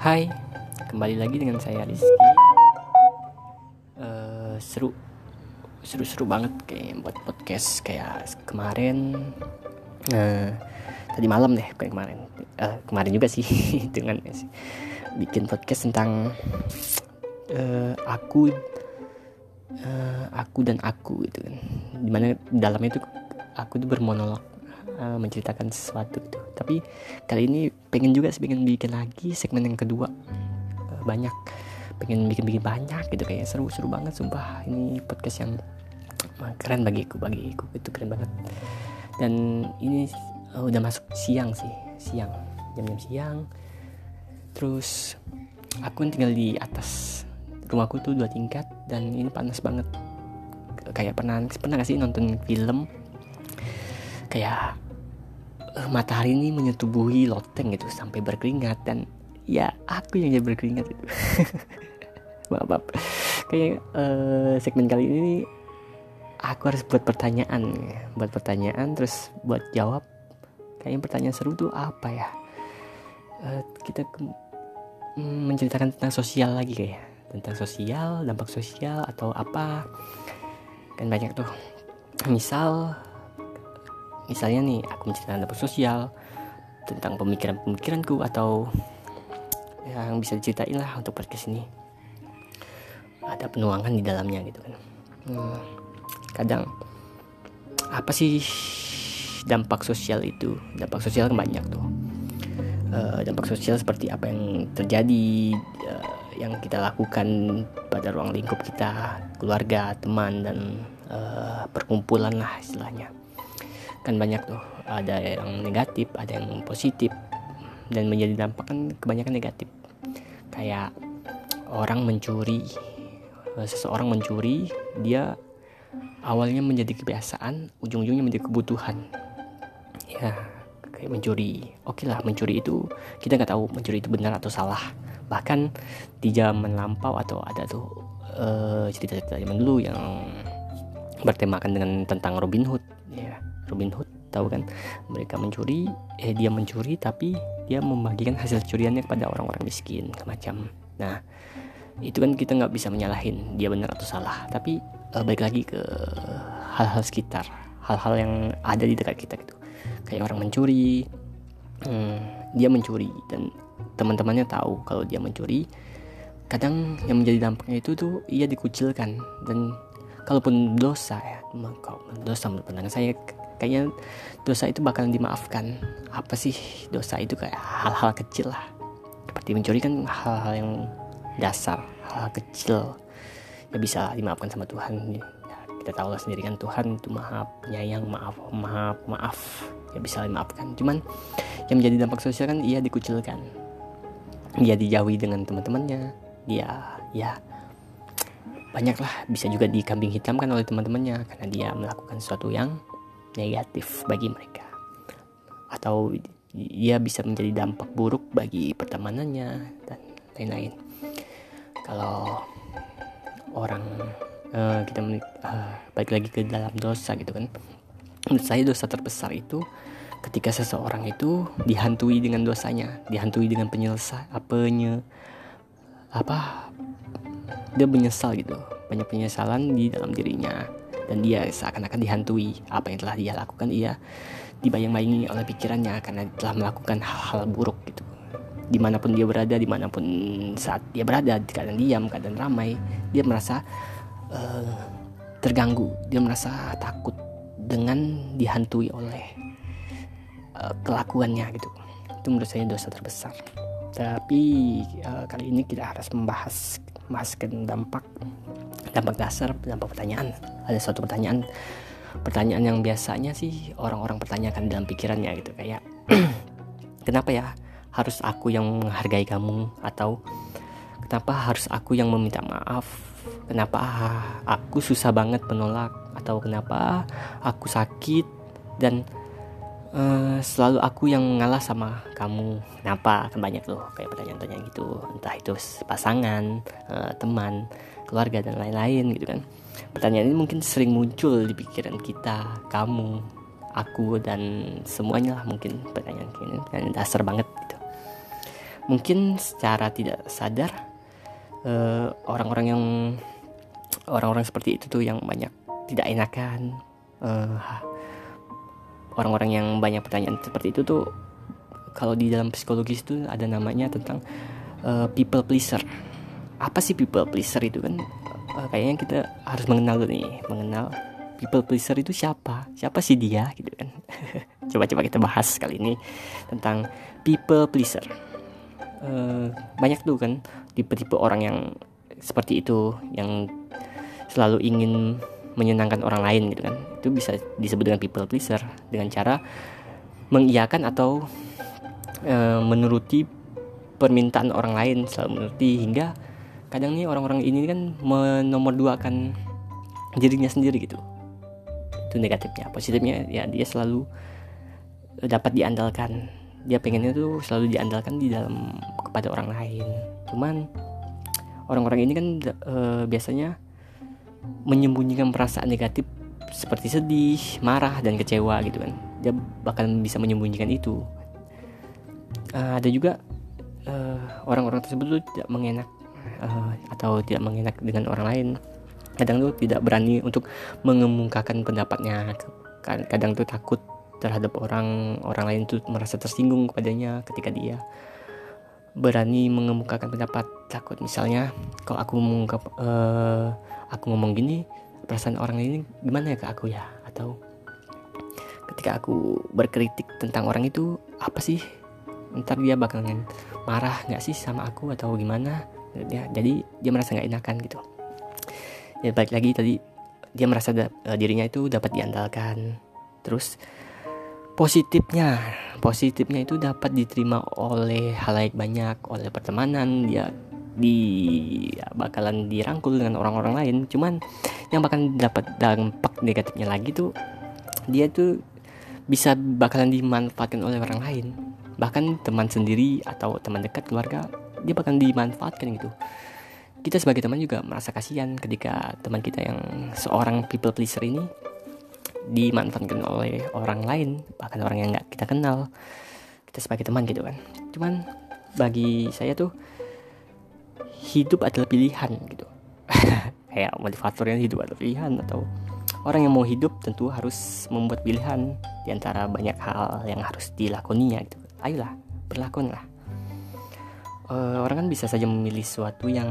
Hai, kembali lagi dengan saya Rizky. Uh, seru, seru-seru banget kayak buat podcast kayak kemarin. Uh, tadi malam deh, bukan kemarin. Uh, kemarin juga sih dengan bikin podcast tentang uh, aku, uh, aku dan aku gitu kan. Di mana dalamnya itu aku tuh bermonolog uh, menceritakan sesuatu gitu. Tapi kali ini pengen juga sih pengen bikin lagi segmen yang kedua. Uh, banyak pengen bikin-bikin banyak gitu kayak seru-seru banget sumpah. Ini podcast yang uh, keren bagiku bagiku itu keren banget. Dan ini uh, udah masuk siang sih siang. Jam-jam siang. Terus aku tinggal di atas rumahku tuh dua tingkat dan ini panas banget. Kayak pernah pernah gak sih nonton film kayak uh, matahari ini menyetubuhi loteng gitu sampai berkeringat. Dan ya aku yang jadi berkeringat itu. Maaf, maaf. kayak uh, segmen kali ini aku harus buat pertanyaan. Buat pertanyaan terus buat jawab. Kayaknya pertanyaan seru tuh apa ya? Uh, kita ke, mm, menceritakan tentang sosial lagi kayak. Tentang sosial dampak sosial atau apa. Kan banyak tuh. Misal misalnya nih aku menceritakan dampak sosial tentang pemikiran-pemikiranku atau yang bisa diceritain lah untuk podcast ini. Ada penuangan di dalamnya gitu kan. Hmm, kadang apa sih dampak sosial itu? Dampak sosial kan banyak tuh. Uh, dampak sosial seperti apa yang terjadi uh, yang kita lakukan pada ruang lingkup kita keluarga teman dan uh, perkumpulan lah istilahnya kan banyak tuh. Ada yang negatif ada yang positif. Dan menjadi dampak kan kebanyakan negatif. Kayak orang mencuri eh, seseorang mencuri dia awalnya menjadi kebiasaan ujung-ujungnya menjadi kebutuhan. Ya kayak mencuri. Oke lah mencuri itu kita nggak tahu mencuri itu benar atau salah. Bahkan di zaman lampau atau ada tuh uh, cerita-cerita zaman dulu yang bertemakan dengan tentang Robin Hood Robin Hood tahu kan? Mereka mencuri eh dia mencuri tapi dia membagikan hasil curiannya kepada orang-orang miskin macam. Nah itu kan kita nggak bisa menyalahin dia benar atau salah. Tapi uh, balik lagi ke hal-hal sekitar hal-hal yang ada di dekat kita gitu. Kayak orang mencuri hmm, dia mencuri dan teman-temannya tahu kalau dia mencuri. Kadang yang menjadi dampaknya itu tuh ia dikucilkan dan kalaupun dosa ya dosa menurut saya kayaknya dosa itu bakalan dimaafkan. Apa sih dosa itu? Kayak hal-hal kecil lah. Seperti mencuri kan hal-hal yang dasar hal, -hal kecil. Ya bisa dimaafkan sama Tuhan. Ya, kita tahu lah sendiri kan Tuhan itu maaf penyayang maaf maaf maaf. Ya bisa dimaafkan. Cuman yang menjadi dampak sosial kan ia dikucilkan. Dia dijauhi dengan teman-temannya. Dia ya banyaklah. Bisa juga dikambing hitamkan oleh teman-temannya karena dia melakukan sesuatu yang negatif bagi mereka. Atau ia bisa menjadi dampak buruk bagi pertemanannya dan lain-lain. Kalau orang uh, kita uh, balik lagi ke dalam dosa gitu kan. Menurut saya dosa terbesar itu ketika seseorang itu dihantui dengan dosanya dihantui dengan penyelesaian apanya apa dia menyesal gitu. Banyak penyesalan di dalam dirinya dan dia seakan-akan dihantui apa yang telah dia lakukan. Ia dibayang-bayangi oleh pikirannya karena telah melakukan hal-hal buruk gitu. Di mana pun dia berada di mana pun saat dia berada keadaan diam keadaan ramai dia merasa uh, terganggu. Dia merasa takut dengan dihantui oleh uh, kelakuannya gitu. Itu menurut saya dosa terbesar. Tapi uh, kali ini kita harus membahas membahaskan dampak dampak dasar dampak pertanyaan. Ada suatu pertanyaan. Pertanyaan yang biasanya sih orang-orang pertanyakan dalam pikirannya gitu. Kayak kenapa ya harus aku yang menghargai kamu? Atau kenapa harus aku yang meminta maaf? Kenapa aku susah banget menolak? Atau kenapa aku sakit? Dan uh, selalu aku yang ngalah sama kamu. Kenapa? Kan banyak loh kayak pertanyaan-pertanyaan gitu entah itu pasangan uh, teman keluarga dan lain-lain gitu kan. Pertanyaan ini mungkin sering muncul di pikiran kita kamu aku dan semuanya lah mungkin pertanyaan ini dan dasar banget gitu. Mungkin secara tidak sadar eh, orang-orang yang orang-orang seperti itu tuh yang banyak tidak enakan uh, orang-orang yang banyak pertanyaan seperti itu tuh kalau di dalam psikologis itu ada namanya tentang uh, people pleaser. Apa sih people pleaser itu kan? Uh, kayaknya kita harus mengenal dulu nih mengenal people pleaser itu siapa? Siapa sih dia? Gitu kan. Coba-coba kita bahas kali ini tentang people pleaser. Uh, banyak tuh kan tipe-tipe orang yang seperti itu yang selalu ingin menyenangkan orang lain gitu kan. Itu bisa disebut dengan people pleaser dengan cara mengiyakan atau uh, menuruti permintaan orang lain selalu menuruti hingga kadang nih orang-orang ini kan menomorduakan dirinya sendiri gitu. Itu negatifnya. Positifnya ya dia selalu dapat diandalkan. Dia pengennya tuh selalu diandalkan di dalam kepada orang lain. Cuman orang-orang ini kan e, biasanya menyembunyikan perasaan negatif seperti sedih marah dan kecewa gitu kan. Dia bahkan bisa menyembunyikan itu. Uh, ada juga eh, orang-orang uh, tersebut tuh tidak mengenak uh, atau tidak mengenak dengan orang lain. Kadang tuh tidak berani untuk mengemukakan pendapatnya. Kadang tuh takut terhadap orang orang lain tuh merasa tersinggung kepadanya ketika dia berani mengemukakan pendapat. Takut misalnya kalau aku mengungkap uh, aku ngomong gini perasaan orang ini gimana ya ke aku ya? Atau ketika aku berkritik tentang orang itu apa sih ntar dia bakalan marah nggak sih sama aku atau gimana? Ya, jadi dia merasa nggak enakan gitu. Ya balik lagi tadi dia merasa da, uh, dirinya itu dapat diandalkan. Terus positifnya. Positifnya itu dapat diterima oleh halayak banyak oleh pertemanan. Dia di ya, bakalan dirangkul dengan orang-orang lain. Cuman yang bakalan dapat dampak negatifnya lagi tuh dia tuh bisa bakalan dimanfaatkan oleh orang lain bahkan teman sendiri atau teman dekat keluarga dia bakalan dimanfaatkan gitu. Kita sebagai teman juga merasa kasihan ketika teman kita yang seorang people pleaser ini dimanfaatkan oleh orang lain bahkan orang yang nggak kita kenal kita sebagai teman gitu kan. Cuman bagi saya tuh hidup adalah pilihan gitu. Kayak motivatornya hidup adalah pilihan atau orang yang mau hidup tentu harus membuat pilihan di antara banyak hal yang harus dilakoninya gitu ayolah berlakonlah uh, orang kan bisa saja memilih sesuatu yang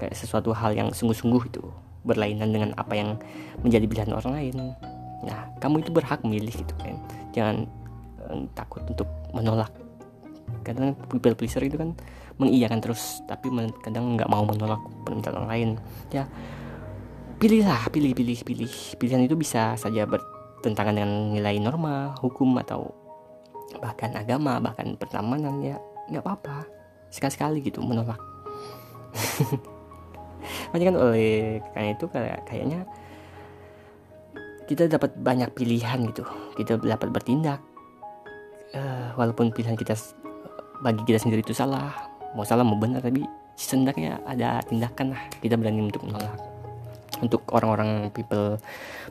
kayak sesuatu hal yang sungguh-sungguh itu berlainan dengan apa yang menjadi pilihan orang lain. Nah kamu itu berhak memilih gitu kan. Jangan uh, takut untuk menolak. Kadang people pleaser itu kan mengiyakan terus tapi kadang nggak mau menolak permintaan orang lain. Ya pilihlah pilih pilih pilih. Pilihan itu bisa saja bertentangan dengan nilai norma hukum atau bahkan agama bahkan pertemanan ya nggak apa-apa. Sekali-sekali gitu menolak. Makanya kan oleh karena itu kayak kayaknya kita dapat banyak pilihan gitu. Kita dapat bertindak. Uh, walaupun pilihan kita bagi kita sendiri itu salah. Mau salah mau benar tapi setidaknya ada tindakan lah. Kita berani untuk menolak. Untuk orang-orang people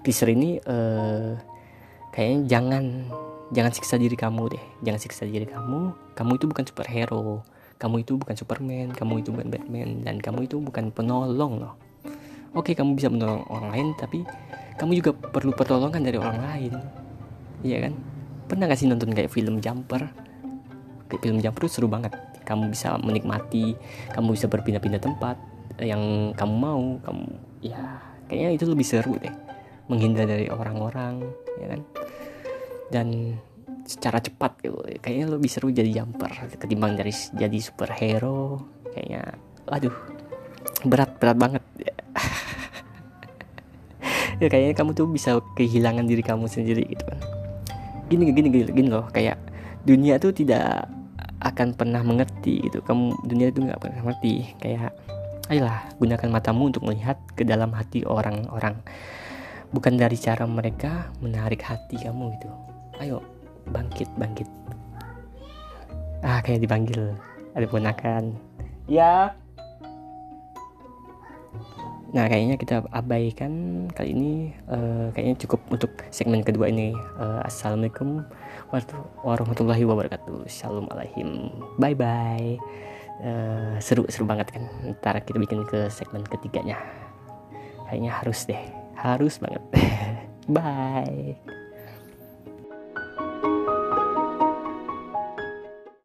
pleaser ini uh, kayaknya jangan jangan siksa diri kamu deh. Jangan siksa diri kamu. Kamu itu bukan superhero. Kamu itu bukan superman. Kamu itu bukan batman. Dan kamu itu bukan penolong loh. Oke kamu bisa menolong orang lain tapi kamu juga perlu pertolongan dari orang lain. Iya kan? Pernah gak sih nonton kayak film jumper? Kayak film jumper seru banget. Kamu bisa menikmati kamu bisa berpindah-pindah tempat yang kamu mau. Kamu ya kayaknya itu lebih seru deh menghindar dari orang-orang ya kan? Dan secara cepat gitu kayaknya lebih seru jadi jumper ketimbang dari jadi superhero kayaknya aduh berat berat banget. Ya kayaknya kamu tuh bisa kehilangan diri kamu sendiri gitu kan. Gini gini gini, gini loh kayak dunia tuh tidak akan pernah mengerti gitu. Kamu dunia itu nggak pernah mengerti. Kayak ayolah gunakan matamu untuk melihat ke dalam hati orang-orang bukan dari cara mereka menarik hati kamu gitu. Ayo bangkit bangkit. Ah kayak dipanggil ada ponakan. Ya. Nah kayaknya kita abaikan kali ini. Uh, kayaknya cukup untuk segmen kedua ini. Uh, assalamualaikum warahmatullahi wabarakatuh. Shalom alaihim bye bye uh, seru seru banget kan ntar kita bikin ke segmen ketiganya. Kayaknya harus deh harus banget. Bye